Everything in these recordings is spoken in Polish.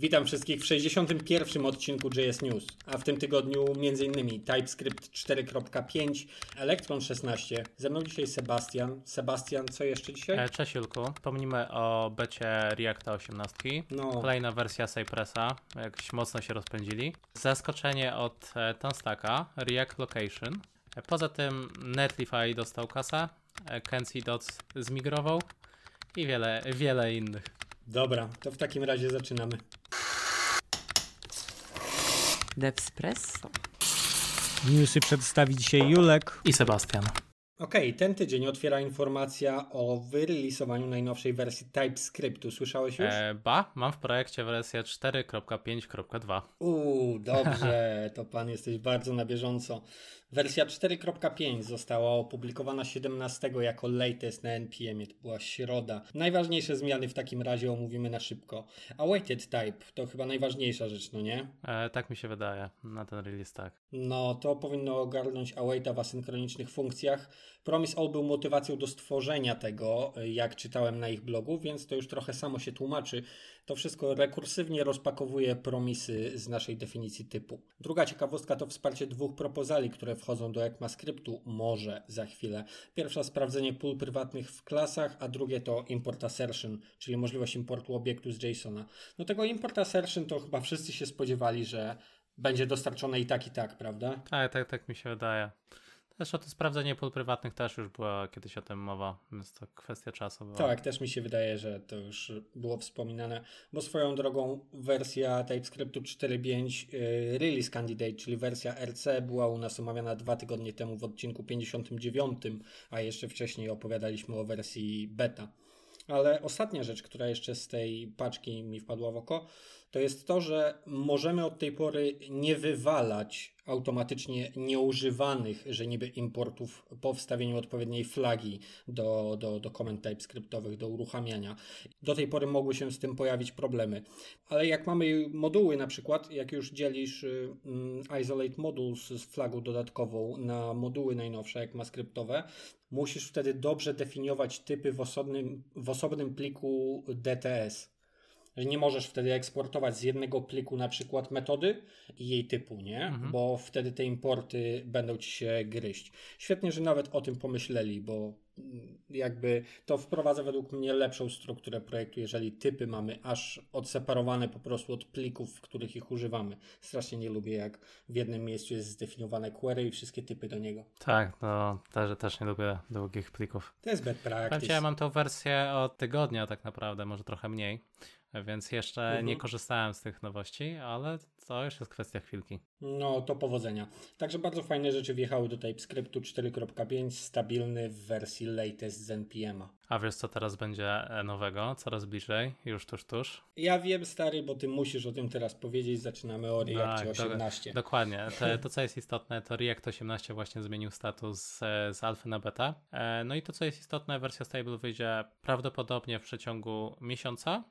Witam wszystkich w 61. odcinku JS News, a w tym tygodniu m.in. TypeScript 4.5, Electron 16. Ze mną dzisiaj Sebastian. Sebastian, co jeszcze dzisiaj? E, Cześć Julku, pomnimy o becie Reacta 18. No. Kolejna wersja Cypressa, jakoś mocno się rozpędzili. Zaskoczenie od e, Tanstacka, React Location. E, Poza tym Netlify dostał kasę, Kenzie Dots zmigrował i wiele, wiele innych. Dobra, to w takim razie zaczynamy. Devspresso. Newsy przedstawi dzisiaj Julek. I Sebastian. Okej, ten tydzień otwiera informacja o wyrelisowaniu najnowszej wersji TypeScriptu. Słyszałeś już? E, ba, mam w projekcie wersję 4.5.2. Uuu, dobrze, to pan jesteś bardzo na bieżąco. Wersja 4.5 została opublikowana 17 jako latest na NPM, to była środa. Najważniejsze zmiany w takim razie omówimy na szybko. Awaited type to chyba najważniejsza rzecz, no nie? E, tak mi się wydaje, na ten release tak. No, to powinno ogarnąć awaita w asynchronicznych funkcjach. Promise All był motywacją do stworzenia tego, jak czytałem na ich blogu, więc to już trochę samo się tłumaczy. To wszystko rekursywnie rozpakowuje promisy z naszej definicji typu. Druga ciekawostka to wsparcie dwóch propozali, które wchodzą do ECMAScriptu, może za chwilę. Pierwsza sprawdzenie pól prywatnych w klasach, a drugie to import assertion, czyli możliwość importu obiektu z JSONa. No tego import assertion to chyba wszyscy się spodziewali, że będzie dostarczone i tak, i tak, prawda? Tak, tak, tak mi się wydaje. Zresztą to sprawdzenie pól prywatnych też już była kiedyś o tym mowa, więc to kwestia czasu była. Tak, też mi się wydaje, że to już było wspominane, bo swoją drogą wersja TypeScriptu 4.5 yy, Release Candidate, czyli wersja RC była u nas omawiana dwa tygodnie temu w odcinku 59, a jeszcze wcześniej opowiadaliśmy o wersji beta. Ale ostatnia rzecz, która jeszcze z tej paczki mi wpadła w oko, to jest to, że możemy od tej pory nie wywalać automatycznie nieużywanych, że niby importów po wstawieniu odpowiedniej flagi do, do, do komend TypeScriptowych, do uruchamiania. Do tej pory mogły się z tym pojawić problemy. Ale jak mamy moduły na przykład, jak już dzielisz y, y, isolate modules z flagą dodatkową na moduły najnowsze, jak ma skryptowe, musisz wtedy dobrze definiować typy w osobnym, w osobnym pliku DTS że nie możesz wtedy eksportować z jednego pliku na przykład metody i jej typu, nie? Mhm. Bo wtedy te importy będą ci się gryźć. Świetnie, że nawet o tym pomyśleli, bo jakby to wprowadza według mnie lepszą strukturę projektu, jeżeli typy mamy aż odseparowane po prostu od plików, w których ich używamy. Strasznie nie lubię, jak w jednym miejscu jest zdefiniowane query i wszystkie typy do niego. Tak, no też, też nie lubię długich plików. To jest bad practice. Ja mam tą wersję od tygodnia tak naprawdę, może trochę mniej, więc jeszcze mhm. nie korzystałem z tych nowości, ale to już jest kwestia chwilki. No to powodzenia. Także bardzo fajne rzeczy wjechały do TypeScriptu 4.5, stabilny w wersji latest z NPM-a. A wiesz co teraz będzie nowego? Coraz bliżej, już tuż, tuż. Ja wiem stary, bo ty musisz o tym teraz powiedzieć. Zaczynamy o React tak, 18. Do, dokładnie. To, to, co jest istotne, to React 18 właśnie zmienił status z, z alfy na beta. E, no i to co jest istotne, wersja stable wyjdzie prawdopodobnie w przeciągu miesiąca.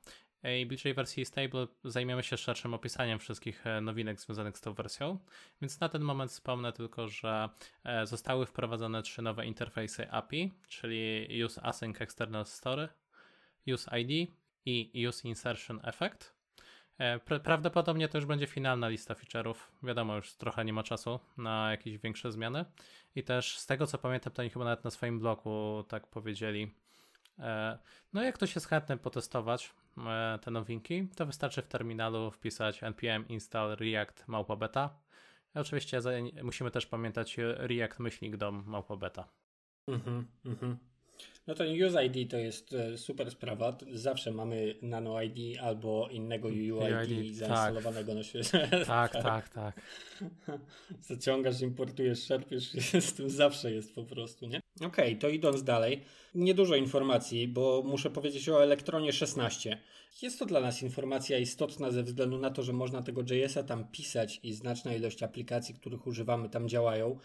I bliżej wersji stable zajmiemy się szerszym opisaniem wszystkich e, nowinek związanych z tą wersją. Więc na ten moment wspomnę tylko, że e, zostały wprowadzone trzy nowe interfejsy API, czyli Use Async External Use ID i Use Insertion Effect. E, prawdopodobnie to już będzie finalna lista feature'ów. Wiadomo, już trochę nie ma czasu na jakieś większe zmiany. I też z tego co pamiętam, to oni chyba nawet na swoim blogu tak powiedzieli. No, jak ktoś jest chętny potestować, E, te nowinki, to wystarczy w terminalu wpisać npm install react małpa beta. Oczywiście musimy też pamiętać react myślnik dom małpa beta. Mhm, mhm. No to use ID to jest e, super sprawa. Zawsze mamy nano ID albo innego UUID zainstalowanego tak. na świecie. Tak, tak, tak. Zaciągasz, importujesz, szerpiesz, z tym zawsze jest po prostu, nie? Okej, okay, to idąc dalej. Niedużo informacji, bo muszę powiedzieć o Elektronie 16. Jest to dla nas informacja istotna ze względu na to, że można tego JS-a tam pisać i znaczna ilość aplikacji, których używamy tam działają.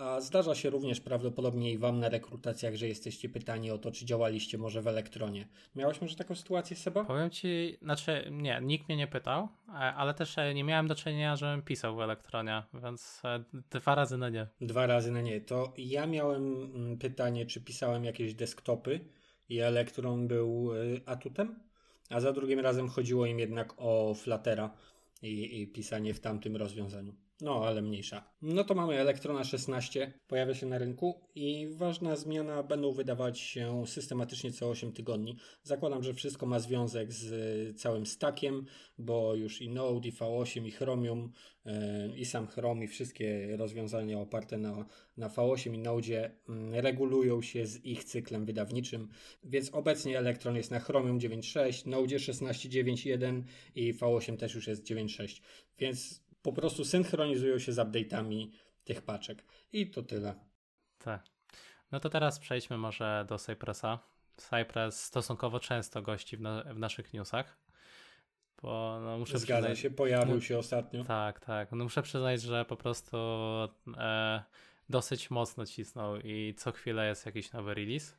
A zdarza się również prawdopodobnie i Wam na rekrutacjach, że jesteście pytani o to, czy działaliście może w Elektronie. Miałeś może taką sytuację, Seba? Powiem Ci, znaczy nie, nikt mnie nie pytał, e, ale też e, nie miałem do czynienia, żebym pisał w Elektronie, więc e, dwa razy na nie. Dwa razy na nie. To ja miałem mm, pytanie, czy pisałem jakieś desktopy i Elektron był atutem? a za drugim razem chodziło im jednak o Fluttera i, i pisanie w tamtym rozwiązaniu. No, ale mniejsza. No to mamy Elektrona 16, pojawia się na rynku i ważna zmiana, będą wydawać się systematycznie co 8 tygodni. Zakładam, że wszystko ma związek z całym stackiem, bo już i Node, i V8, i Chromium, yy, i sam Chrome, i wszystkie rozwiązania oparte na, na V8 i Node yy, regulują się z ich cyklem wydawniczym, więc obecnie Elektron jest na Chromium 9.6, Node 16.9.1 i V8 też już jest 9.6, więc po prostu synchronizują się z update'ami tych paczek. I to tyle. Tak. No to teraz przejdźmy może do Cypressa. Cypress stosunkowo często gości w, na, w naszych newsach. Bo no, muszę Zgadza przyznać, się, pojawił się ostatnio. Tak, tak. No muszę przyznać, że po prostu e, dosyć mocno cisnął i co chwilę jest jakiś nowy release.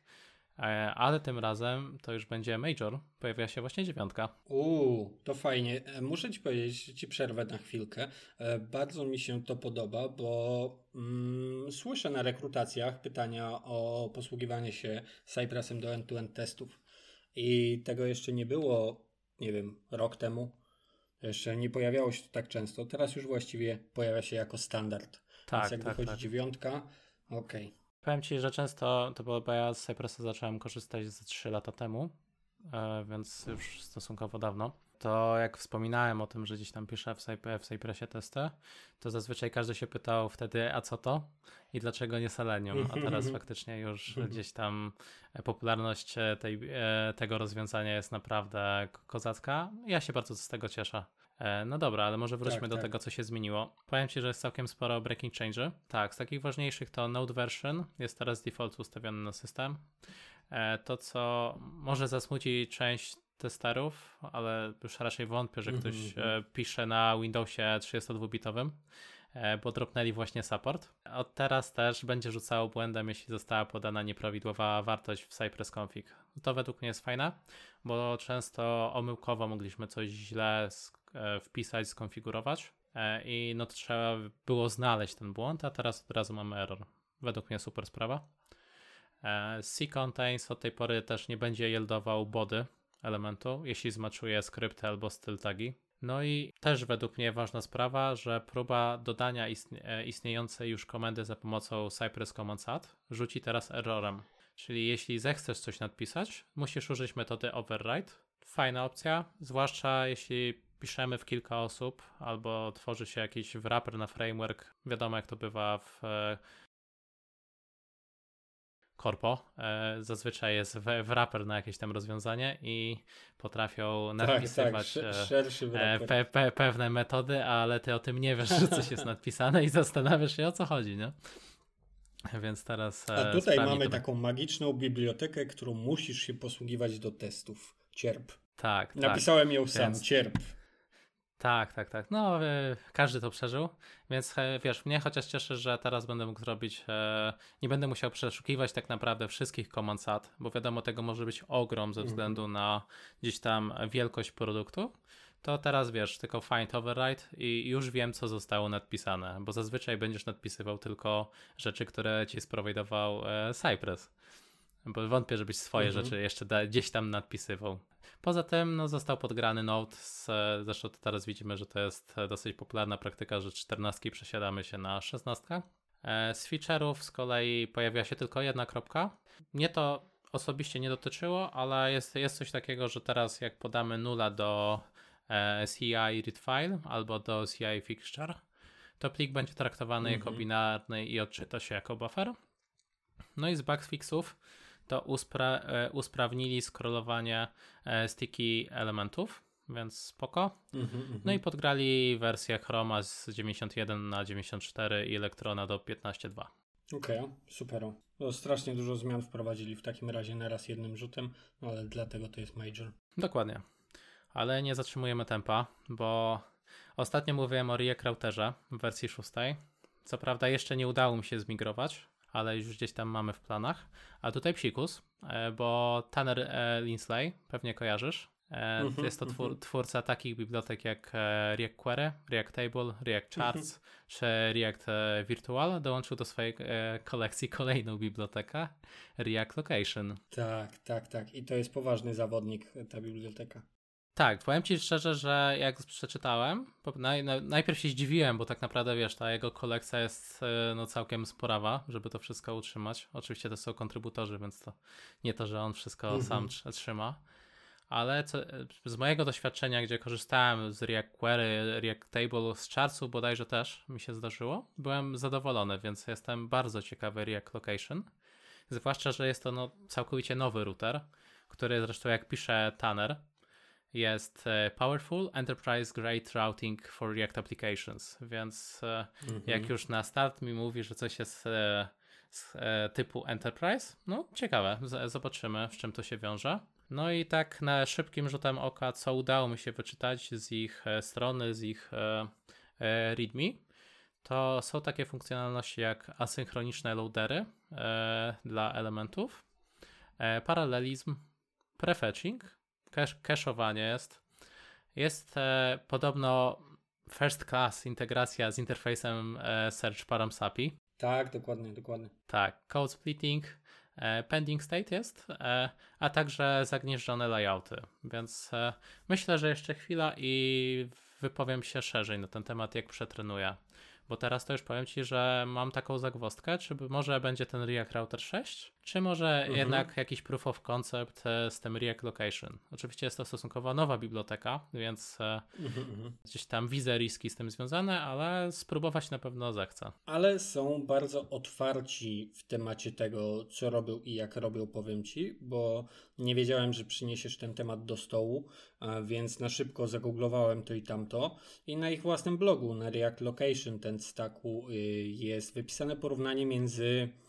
E, ale tym razem to już będzie Major. Pojawia się właśnie dziewiątka. Uuu, to fajnie. E, muszę ci powiedzieć, ci przerwę na chwilkę. E, bardzo mi się to podoba, bo mm, słyszę na rekrutacjach pytania o posługiwanie się Cypressem do end-to-end testów. I tego jeszcze nie było, nie wiem, rok temu. Jeszcze nie pojawiało się to tak często. Teraz już właściwie pojawia się jako standard. Tak, Więc jak tak, wychodzi tak. dziewiątka, okej. Powiem ci, że często to było, bo ja z Cypressa zacząłem korzystać ze 3 lata temu, e, więc już stosunkowo dawno. To jak wspominałem o tym, że gdzieś tam piszę w, Cyp- w Cypressie testy, to zazwyczaj każdy się pytał wtedy, a co to i dlaczego nie Selenium, a teraz faktycznie już gdzieś tam popularność e, tej, e, tego rozwiązania jest naprawdę ko- kozacka. Ja się bardzo z tego cieszę. E, No dobra, ale może wróćmy Tak, do tak. tego, co się zmieniło. Powiem Ci, że jest całkiem sporo breaking change. Tak, z takich ważniejszych to Node version jest teraz default ustawiony na system. E, To, co może zasmuci część testerów, ale już raczej wątpię, że ktoś Mhm, e, pisze na Windowsie 32-bitowym, e, bo dropnęli właśnie support. Od teraz też będzie rzucało błędem, jeśli została podana nieprawidłowa wartość w Cypress config. To według mnie jest fajne, bo często omyłkowo mogliśmy coś źle wpisać, skonfigurować e, i no trzeba było znaleźć ten błąd, a teraz od razu mamy error. Według mnie super sprawa. E, C-contains od tej pory też nie będzie yieldował body elementu, jeśli zmaczuje skrypty albo styl tagi. No i też według mnie ważna sprawa, że próba dodania istnie- e, istniejącej już komendy za pomocą Cypress Command Add rzuci teraz errorem. Czyli jeśli zechcesz coś nadpisać, musisz użyć metody override. Fajna opcja, zwłaszcza jeśli piszemy w kilka osób albo tworzy się jakiś wrapper na framework. Wiadomo jak to bywa w e, korpo. E, zazwyczaj jest wrapper na jakieś tam rozwiązanie i potrafią Tak, tak, nadpisywać sze- e, pe, pe, pewne metody, ale ty o tym nie wiesz, że coś jest nadpisane i zastanawiasz się o co chodzi, nie? Więc teraz. A tutaj mamy to- taką magiczną bibliotekę, którą musisz się posługiwać do testów. Cierp. Tak, tak. Napisałem ją sam, Więc- cierp. Tak, tak, tak. No, e, każdy to przeżył, więc e, wiesz, mnie chociaż cieszy, że teraz będę mógł zrobić, e, nie będę musiał przeszukiwać tak naprawdę wszystkich command SAT, bo wiadomo, tego może być ogrom ze względu na gdzieś tam wielkość produktu. To teraz wiesz, tylko find override i już wiem, co zostało nadpisane, bo zazwyczaj będziesz nadpisywał tylko rzeczy, które ci sprowidował e, Cypress. Bo wątpię, żebyś swoje Mhm. rzeczy jeszcze da, gdzieś tam nadpisywał. Poza tym no, został podgrany Node, z, zresztą teraz widzimy, że to jest dosyć popularna praktyka, że 14 przesiadamy się na 16. E, Z feature'ów z kolei pojawiła się tylko jedna kropka. Mnie to osobiście nie dotyczyło, ale jest, jest coś takiego, że teraz jak podamy nula do e, CI read file albo do CI fixture, to plik będzie traktowany jako Mhm. binarny i odczyta się jako buffer. No i z bugfixów to uspra e, usprawnili scrollowanie e, sticky elementów, więc spoko. Mhm, mhm. No i podgrali wersję Chroma z 91 na 94 i Elektrona do 15.2. Okej, super. No, strasznie dużo zmian wprowadzili w takim razie naraz jednym rzutem, no ale dlatego to jest major. Dokładnie. Ale nie zatrzymujemy tempa, bo ostatnio mówiłem o React Routerze w wersji 6. Co prawda jeszcze nie udało mi się zmigrować, ale już gdzieś tam mamy w planach. A tutaj psikus, e, bo Tanner e, Linsley, pewnie kojarzysz. E, Mhm, Jest to twór, mhm. twórca takich bibliotek jak React Query, React Table, React Charts czy React Virtual. Dołączył do swojej kolekcji kolejną bibliotekę React Location. Tak, tak, tak. I to jest poważny zawodnik, ta biblioteka. Tak, powiem ci szczerze, że jak przeczytałem, naj, najpierw się zdziwiłem, bo tak naprawdę wiesz, ta jego kolekcja jest e, no, całkiem sporawa, żeby to wszystko utrzymać. Oczywiście to są kontrybutorzy, więc to nie to, że on wszystko mm -hmm. sam trzyma. Ale co, z mojego doświadczenia, gdzie korzystałem z React Query, React Table, z chartsów bodajże też mi się zdarzyło, byłem zadowolony, więc jestem bardzo ciekawy React Location. Zwłaszcza, że jest to no, całkowicie nowy router, który zresztą jak pisze Tanner, jest e, Powerful Enterprise Grade Routing for React Applications, więc mm -hmm. jak już na start mi mówi, że coś jest e, z typu Enterprise, no ciekawe, zobaczymy z czym to się wiąże. No i tak na szybkim rzutem oka, co udało mi się wyczytać z ich strony, z ich README, to są takie funkcjonalności jak asynchroniczne loadery dla elementów, paralelizm, prefetching, cache'owanie jest. Jest e, podobno first class integracja z interfejsem e, Search Params API. Tak, dokładnie, dokładnie. Tak, code splitting, e, pending state jest, e, a także zagnieżdżone layouty. Więc e, myślę, że jeszcze chwila i wypowiem się szerzej na ten temat, jak przetrenuję. Bo teraz to już powiem Ci, że mam taką zagwozdkę, czy może będzie ten React Router 6, czy może mhm. jednak jakiś proof of concept e, z tym React Location. Oczywiście jest to stosunkowo nowa biblioteka, więc e, mhm, mhm, gdzieś tam widzę riski z tym związane, ale spróbować na pewno zechcę. Ale są bardzo otwarci w temacie tego, co robią i jak robią, powiem Ci, bo nie wiedziałem, że przyniesiesz ten temat do stołu, więc na szybko zagooglowałem to i tamto i na ich własnym blogu, na React Location, ten stacku y, jest wypisane porównanie między e,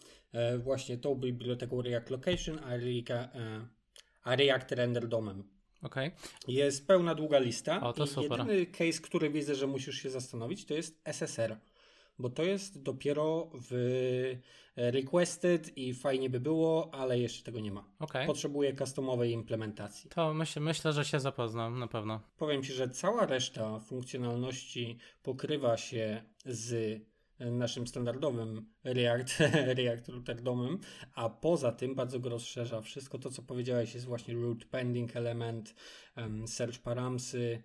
właśnie tą biblioteką React Location a, e, a React Render Domem. Okay. Jest pełna długa lista. O, to i super. Jedyny case, który widzę, że musisz się zastanowić, to jest SSR bo to jest dopiero w e, requested i fajnie by było, ale jeszcze tego nie ma. Okay. Potrzebuję customowej implementacji. To myśl, myślę, że się zapoznam na pewno. Powiem Ci, że cała reszta funkcjonalności pokrywa się z naszym standardowym React, React Router domem, a poza tym bardzo go rozszerza. Wszystko to, co powiedziałeś, jest właśnie root pending element, search paramsy,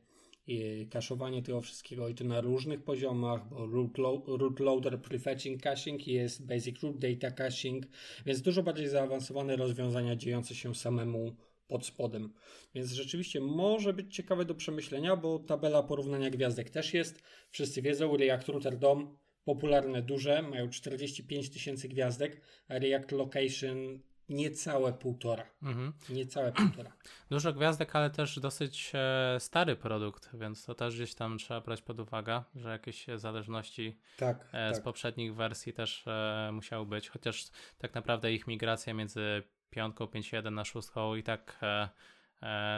kaszowanie tego wszystkiego i to na różnych poziomach, bo root, lo root loader prefetching caching jest basic root data caching, więc dużo bardziej zaawansowane rozwiązania dziejące się samemu pod spodem. Więc rzeczywiście może być ciekawe do przemyślenia, bo tabela porównania gwiazdek też jest. Wszyscy wiedzą, React Router DOM popularne, duże, mają 45 tysięcy gwiazdek, a React Location Niecałe półtora. Mhm. Niecałe półtora. Dużo gwiazdek, ale też dosyć e, stary produkt, więc to też gdzieś tam trzeba brać pod uwagę, że jakieś zależności tak, e, z tak. poprzednich wersji też e, musiały być, chociaż tak naprawdę ich migracja między piątką 5.1 na szóstką i tak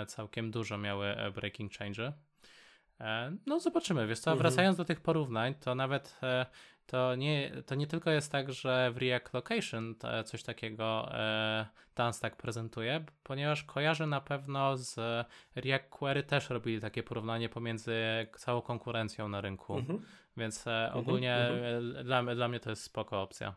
całkiem dużo miały breaking change. No zobaczymy, wiesz co, mhm. wracając do tych porównań, to nawet to nie, to nie tylko jest tak, że w React Location coś takiego e, Tanstack prezentuje, ponieważ kojarzę na pewno z React Query też robili takie porównanie pomiędzy całą konkurencją na rynku, mhm. więc e, mhm, ogólnie mhm. Dla, dla mnie to jest spoko opcja.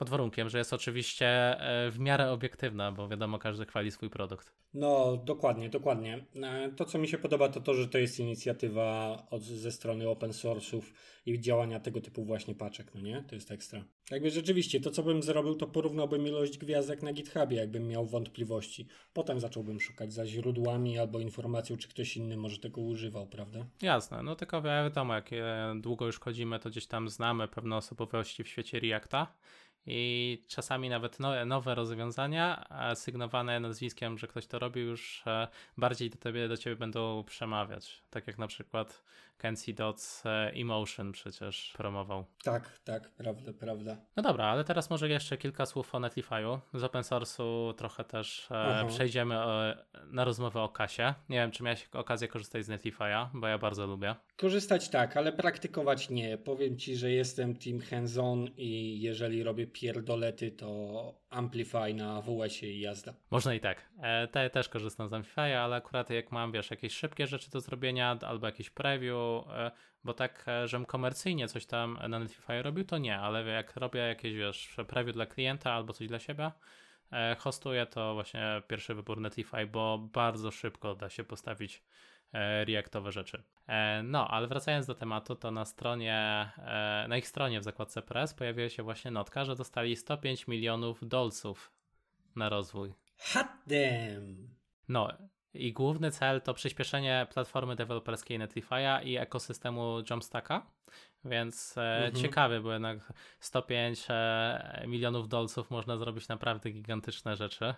Pod warunkiem, że jest oczywiście e, w miarę obiektywna, bo wiadomo, każdy chwali swój produkt. No, dokładnie, dokładnie. E, to, co mi się podoba, to to, że to jest inicjatywa od, ze strony open source'ów i działania tego typu właśnie paczek, no nie? To jest ekstra. Jakby rzeczywiście, to co bym zrobił, to porównałbym ilość gwiazdek na GitHubie, jakbym miał wątpliwości. Potem zacząłbym szukać za źródłami albo informacją, czy ktoś inny może tego używał, prawda? Jasne, no tylko wiadomo, jak długo już chodzimy, to gdzieś tam znamy pewne osobowości w świecie Reacta i czasami nawet nowe, nowe rozwiązania sygnowane nazwiskiem, że ktoś to robił, już e, bardziej do, tobie, do ciebie będą przemawiać. Tak jak na przykład Kenzie Dots e, Emotion przecież promował. Tak, tak, prawda, prawda. No dobra, ale teraz może jeszcze kilka słów o Netlify'u. Z open source'u trochę też e, przejdziemy o, na rozmowę o kasie. Nie wiem, czy miałeś okazję korzystać z Netlify'a, bo ja bardzo lubię. Korzystać tak, ale praktykować nie. Powiem Ci, że jestem team hands-on i jeżeli robię pierdolety, to Amplify na WS-ie i jazda. Można i tak. E, te, też korzystam z Amplify'a, ale akurat jak mam, wiesz, jakieś szybkie rzeczy do zrobienia albo jakieś preview, e, bo tak, e, żebym komercyjnie coś tam na Netlify robił, to nie, ale jak robię jakieś, wiesz, preview dla klienta albo coś dla siebie, e, hostuję to właśnie pierwszy wybór Netlify, bo bardzo szybko da się postawić Reactowe rzeczy. E, no, ale wracając do tematu, to na stronie, e, na ich stronie w zakładce Press pojawiła się właśnie notka, że dostali 105 milionów dolców na rozwój. Hot damn! No i główny cel to przyspieszenie platformy deweloperskiej Netlify'a i ekosystemu Jumpstacka, więc e, Mhm. ciekawy, bo jednak 105 e, milionów dolców można zrobić naprawdę gigantyczne rzeczy.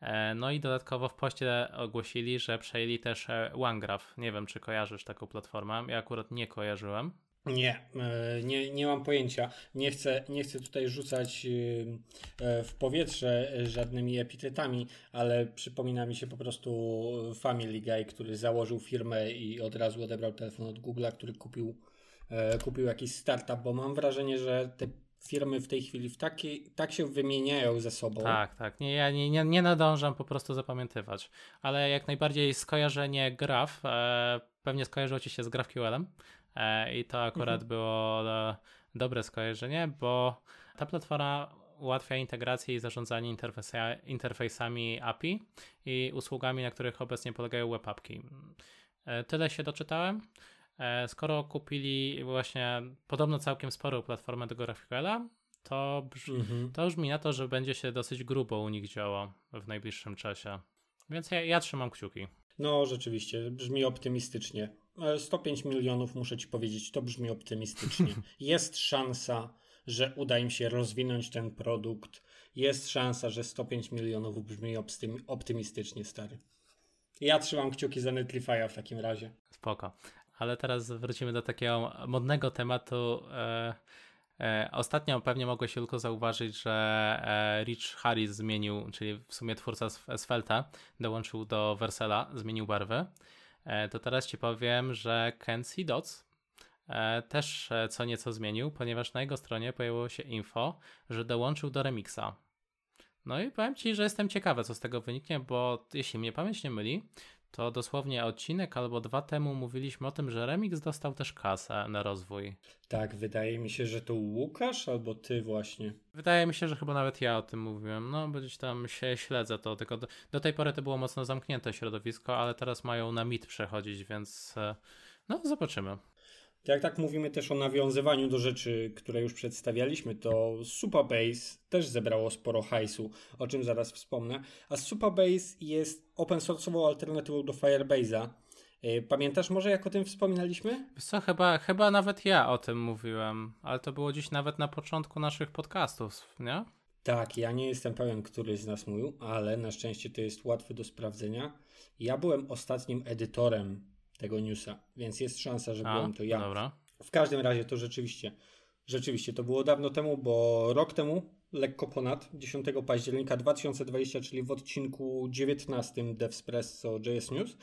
E, no i dodatkowo w poście ogłosili, że przejęli też e, OneGraph. Nie wiem, czy kojarzysz taką platformę. Ja akurat nie kojarzyłem. Nie, e, nie, nie mam pojęcia. Nie chcę, nie chcę tutaj rzucać e, e, w powietrze żadnymi epitetami, ale przypomina mi się po prostu Family Guy, który założył firmę i od razu odebrał telefon od Google'a, który kupił, e, kupił jakiś startup, bo mam wrażenie, że te firmy w tej chwili w taki, tak się wymieniają ze sobą. Tak, tak. Nie, ja nie, nie, nie nadążam po prostu zapamiętywać. Ale jak najbardziej skojarzenie graf, e, pewnie skojarzyło ci się z GraphQL-em e, i to akurat Mhm. było e, dobre skojarzenie, bo ta platforma ułatwia integrację i zarządzanie interfejsa, interfejsami API i usługami, na których obecnie polegają webapki. E, tyle się doczytałem. E, skoro kupili właśnie podobno całkiem sporą platformę do GraphQL-a, to brz- Mhm. to brzmi na to, że będzie się dosyć grubo u nich działo w najbliższym czasie. Więc ja, ja trzymam kciuki. No, rzeczywiście, brzmi optymistycznie. E, 105 milionów, muszę ci powiedzieć, to brzmi optymistycznie. Jest szansa, że uda im się rozwinąć ten produkt. Jest szansa, że 105 milionów brzmi optym- optymistycznie, stary. Ja trzymam kciuki za Netlify'a w takim razie. Spoko. Ale teraz wrócimy do takiego modnego tematu. E, e, ostatnio pewnie mogłeś tylko zauważyć, że e, Rich Harris zmienił, czyli w sumie twórca Sf- Svelta, dołączył do Versela, zmienił barwy. To teraz ci powiem, że Kenzie e, też co nieco zmienił, ponieważ na jego stronie pojawiło się info, że dołączył do Remixa. No i powiem ci, że jestem ciekawy, co z tego wyniknie, bo jeśli mnie pamięć nie myli, to dosłownie odcinek albo dwa temu mówiliśmy o tym, że Remix dostał też kasę na rozwój. Tak, wydaje mi się, że to Łukasz albo ty właśnie. Wydaje mi się, że chyba nawet ja o tym mówiłem. No, gdzieś tam się śledzę to, tylko do, do tej pory to było mocno zamknięte środowisko, ale teraz mają na mit przechodzić, więc e, no, zobaczymy. Jak tak mówimy też o nawiązywaniu do rzeczy, które już przedstawialiśmy, to Supabase też zebrało sporo hajsu, o czym zaraz wspomnę. A Supabase jest open source'ową alternatywą do Firebase'a. Yy, Pamiętasz może jak o tym wspominaliśmy? Co, chyba, chyba nawet ja o tym mówiłem, ale to było dziś nawet na początku naszych podcastów, nie? Tak, ja nie jestem pewien, który z nas mówił, ale na szczęście to jest łatwe do sprawdzenia. Ja byłem ostatnim edytorem tego newsa, więc jest szansa, że A, byłem to ja. Dobra. W każdym razie to rzeczywiście, rzeczywiście to było dawno temu, bo rok temu, lekko ponad, 10 października 2020, czyli w odcinku 19 Devspresso JS News,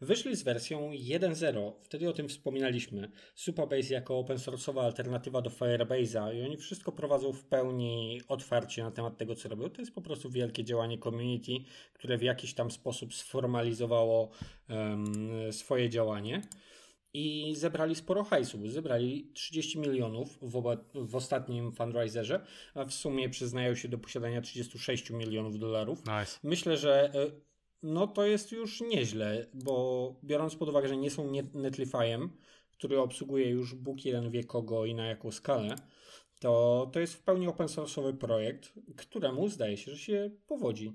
wyszli z wersją 1.0. Wtedy o tym wspominaliśmy. Supabase jako open source'owa alternatywa do Firebase'a i oni wszystko prowadzą w pełni otwarcie na temat tego, co robią. To jest po prostu wielkie działanie community, które w jakiś tam sposób sformalizowało em, swoje działanie i zebrali sporo hajsu. Zebrali 30 milionów w, oba, w ostatnim fundraiserze, a w sumie przyznają się do posiadania 36 milionów dolarów. Nice. Myślę, że e, no to jest już nieźle, bo biorąc pod uwagę, że nie są net- Netlify'em, który obsługuje już Bóg jeden wie kogo i na jaką skalę, to, to jest w pełni open source'owy projekt, któremu zdaje się, że się powodzi.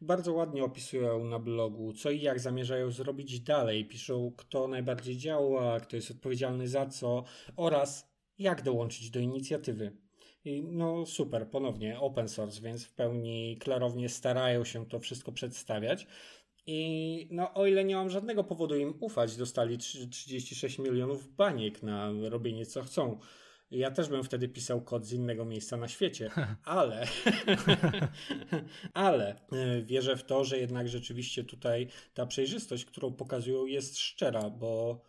Bardzo ładnie opisują na blogu, co i jak zamierzają zrobić dalej. Piszą, kto najbardziej działa, kto jest odpowiedzialny za co oraz jak dołączyć do inicjatywy. I no super, ponownie open source, więc w pełni klarownie starają się to wszystko przedstawiać. I no, o ile nie mam żadnego powodu im ufać, dostali trzy- 36 milionów baniek na robienie co chcą. Ja też bym wtedy pisał kod z innego miejsca na świecie, ale ale e, wierzę w to, że jednak rzeczywiście tutaj ta przejrzystość, którą pokazują, jest szczera, bo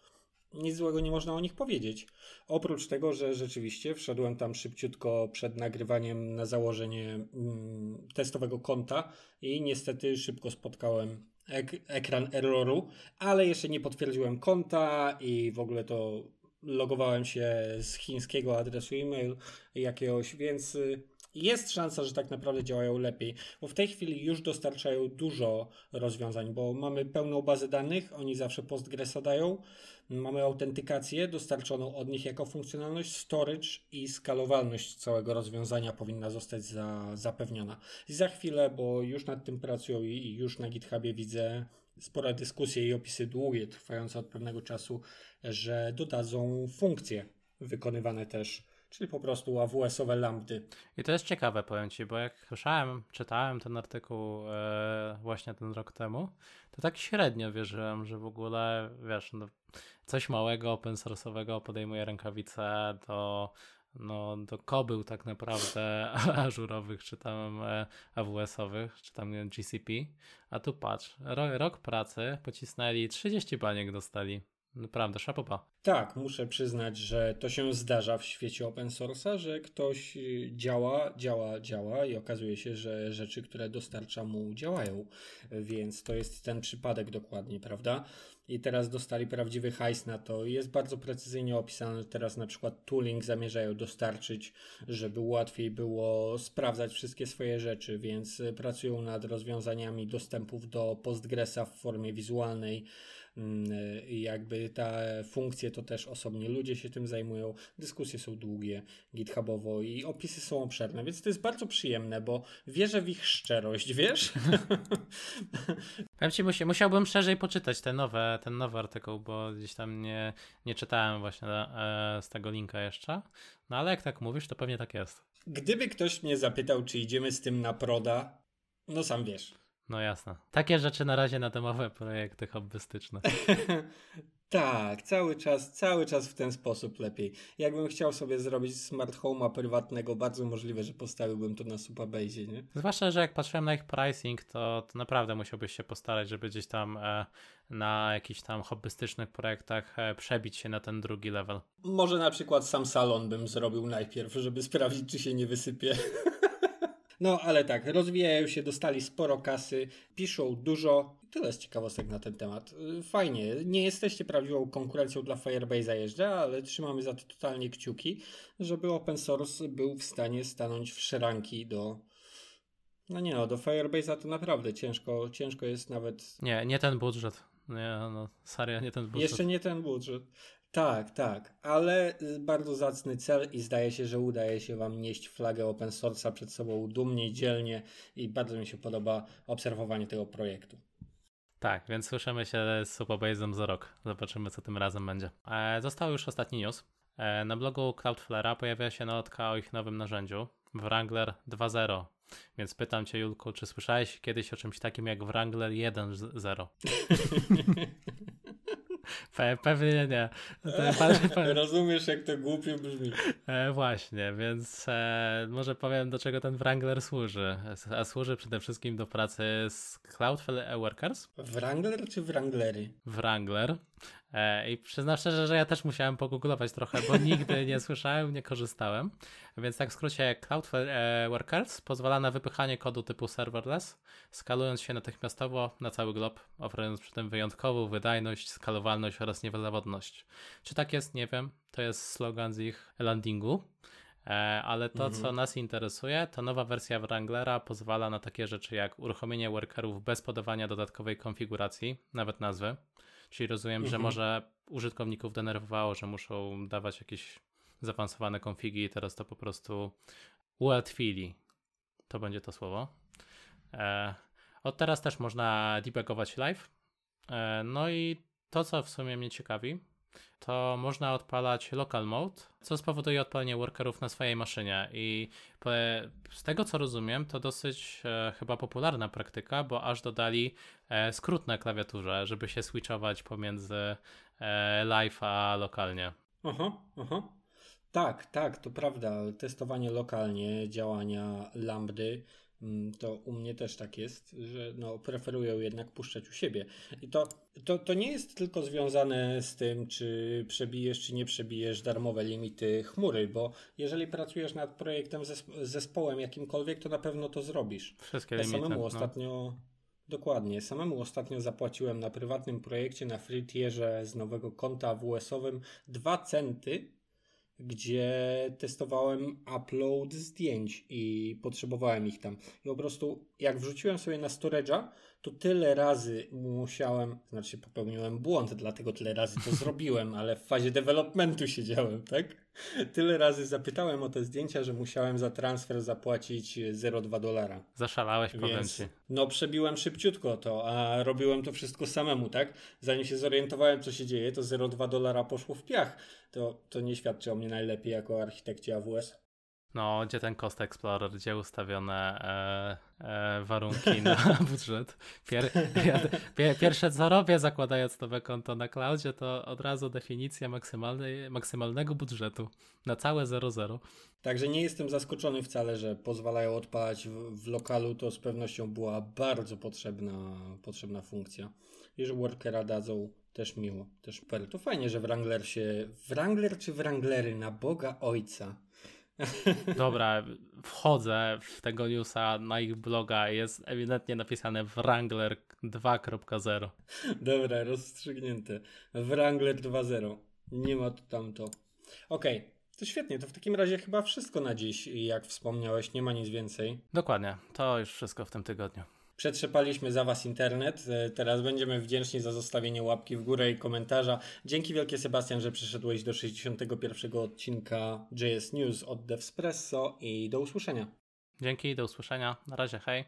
nic złego nie można o nich powiedzieć. Oprócz tego, że rzeczywiście wszedłem tam szybciutko przed nagrywaniem na założenie mm, testowego konta i niestety szybko spotkałem ek- ekran erroru, ale jeszcze nie potwierdziłem konta i w ogóle to logowałem się z chińskiego adresu e-mail jakiegoś, więc y, jest szansa, że tak naprawdę działają lepiej, bo w tej chwili już dostarczają dużo rozwiązań, bo mamy pełną bazę danych, oni zawsze Postgresa dają, mamy autentykację dostarczoną od nich jako funkcjonalność, storage i skalowalność całego rozwiązania powinna zostać za, zapewniona. I za chwilę, bo już nad tym pracują i, już na GitHubie widzę spore dyskusje i opisy długie, trwające od pewnego czasu, że dodadzą funkcje wykonywane też czyli po prostu AWS-owe lambdy. I to jest ciekawe, powiem Ci, bo jak słyszałem, czytałem ten artykuł e, właśnie ten rok temu, to tak średnio wierzyłem, że w ogóle, wiesz, no, coś małego, open source'owego podejmuje rękawice do, no, do kobył tak naprawdę ażurowych, czy tam e, AWS-owych, czy tam GCP, a tu patrz, rok, rok pracy pocisnęli, 30 baniek dostali. Naprawdę, szapopa. Tak, muszę przyznać, że to się zdarza w świecie open source'a, że ktoś y, działa, działa, działa i okazuje się, że rzeczy, które dostarcza mu działają. Więc to jest ten przypadek dokładnie, prawda? I teraz dostali prawdziwy hajs na to. Jest bardzo precyzyjnie opisane, teraz na przykład tooling zamierzają dostarczyć, żeby łatwiej było sprawdzać wszystkie swoje rzeczy, więc pracują nad rozwiązaniami dostępów do Postgresa w formie wizualnej jakby te funkcje to też osobnie ludzie się tym zajmują, dyskusje są długie, githubowo i opisy są obszerne, więc to jest bardzo przyjemne, bo wierzę w ich szczerość, wiesz? Powiem ci, musiałbym szerzej poczytać te nowe, ten nowy artykuł, bo gdzieś tam nie, nie czytałem właśnie e, z tego linka jeszcze, no ale jak tak mówisz, to pewnie tak jest. Gdyby ktoś mnie zapytał, czy idziemy z tym na proda, no sam wiesz. No jasne. Takie rzeczy na razie na domowe projekty hobbystyczne. tak, cały czas, cały czas w ten sposób lepiej. Jakbym chciał sobie zrobić smart home'a prywatnego, bardzo możliwe, że postawiłbym to na Supabase, nie? Zwłaszcza, że jak patrzyłem na ich pricing, to, to naprawdę musiałbyś się postarać, żeby gdzieś tam e, na jakichś tam hobbystycznych projektach e, przebić się na ten drugi level. Może na przykład sam salon bym zrobił najpierw, żeby sprawdzić, czy się nie wysypie. No ale tak, rozwijają się, dostali sporo kasy, piszą dużo. Tyle z ciekawostek na ten temat. Y, fajnie, nie jesteście prawdziwą konkurencją dla Firebase'a jeżdżę, ale trzymamy za to totalnie kciuki, żeby open source był w stanie stanąć w szeranki do no nie no, do Firebase'a to naprawdę ciężko, ciężko jest nawet... Nie, nie ten budżet. Nie, no, serio, nie ten budżet. Jeszcze nie ten budżet. Tak, tak, ale y, bardzo zacny cel i zdaje się, że udaje się Wam nieść flagę open source'a przed sobą dumnie dzielnie i bardzo mi się podoba obserwowanie tego projektu. Tak, więc słyszymy się z Superbase'em za rok. Zobaczymy, co tym razem będzie. E, został już ostatni news. E, na blogu Cloudflare'a pojawia się notka o ich nowym narzędziu Wrangler 2.0. Więc pytam Cię, Julku, czy słyszałeś kiedyś o czymś takim jak Wrangler 1.0? Pe pewnie nie. Rozumiesz, jak to głupio brzmi. E, właśnie, więc e, może powiem, do czego ten Wrangler służy. A służy przede wszystkim do pracy z Cloudflare Workers. Wrangler czy Wranglery? Wrangler. E, I przyznam szczerze, że ja też musiałem pogooglować trochę, bo nigdy nie słyszałem, nie korzystałem. Więc tak w skrócie, Cloudflare e, Workers pozwala na wypychanie kodu typu serverless, skalując się natychmiastowo na cały glob, oferując przy tym wyjątkową wydajność, skalowalność oraz niezawodność. Czy tak jest? Nie wiem. To jest slogan z ich landingu. E, ale to, mhm. co nas interesuje, to nowa wersja Wranglera pozwala na takie rzeczy jak uruchomienie workerów bez podawania dodatkowej konfiguracji, nawet nazwy. Czyli rozumiem, mhm. że może użytkowników denerwowało, że muszą dawać jakieś zaawansowane konfigi i teraz to po prostu ułatwili. To będzie to słowo. E, od teraz też można debugować live. E, no i to, co w sumie mnie ciekawi, to można odpalać local mode, co spowoduje odpalenie workerów na swojej maszynie. I z tego co rozumiem, to dosyć e, chyba popularna praktyka, bo aż dodali e, skrót na klawiaturze, żeby się switchować pomiędzy e, live a lokalnie. Aha, aha. Tak, tak, to prawda. Testowanie lokalnie działania lambdy to u mnie też tak jest, że no, preferują jednak puszczać u siebie. I to, to, to nie jest tylko związane z tym, czy przebijesz, czy nie przebijesz darmowe limity chmury, bo jeżeli pracujesz nad projektem zespołem jakimkolwiek, to na pewno to zrobisz. Wszystkie ja limity. Samemu no. ostatnio, dokładnie, samemu ostatnio zapłaciłem na prywatnym projekcie na free tierze z nowego konta WS-owym 2 centy gdzie testowałem upload zdjęć i potrzebowałem ich tam. I po prostu jak wrzuciłem sobie na storage'a, to tyle razy musiałem, znaczy popełniłem błąd, dlatego tyle razy to zrobiłem, ale w fazie developmentu siedziałem, tak? Tyle razy zapytałem o te zdjęcia, że musiałem za transfer zapłacić 0,2 dolara. Zaszalałeś, powiem Więc ci. no przebiłem szybciutko to, a robiłem to wszystko samemu, tak? Zanim się zorientowałem, co się dzieje, to 0,2 dolara poszło w piach. To, to nie świadczy o mnie najlepiej jako architekcie AWS. No, gdzie ten Cost Explorer, gdzie ustawione e, e, warunki na budżet. Pier, ja, pie, pierwsze co robię, zakładając nowe konto na cloudzie, to od razu definicja maksymalnej, maksymalnego budżetu na całe 00. Także nie jestem zaskoczony wcale, że pozwalają odpalać w, w lokalu. To z pewnością była bardzo potrzebna, potrzebna funkcja. I że workera dadzą też miło, też super. To fajnie, że Wrangler się... Wrangler czy Wranglery? Na Boga Ojca. Dobra, wchodzę w tego newsa na ich bloga, jest ewidentnie napisane Wrangler 2.0. Dobra, rozstrzygnięte. Wrangler 2.0. Nie ma to tamto. Okej, okay, to świetnie. To w takim razie chyba wszystko na dziś. Jak wspomniałeś, nie ma nic więcej. Dokładnie, to już wszystko w tym tygodniu. Przetrzepaliśmy za Was internet. Teraz będziemy wdzięczni za zostawienie łapki w górę i komentarza. Dzięki wielkie Sebastian, że przyszedłeś do 61 odcinka JS News od Devspresso i do usłyszenia. Dzięki, do usłyszenia. Na razie, hej.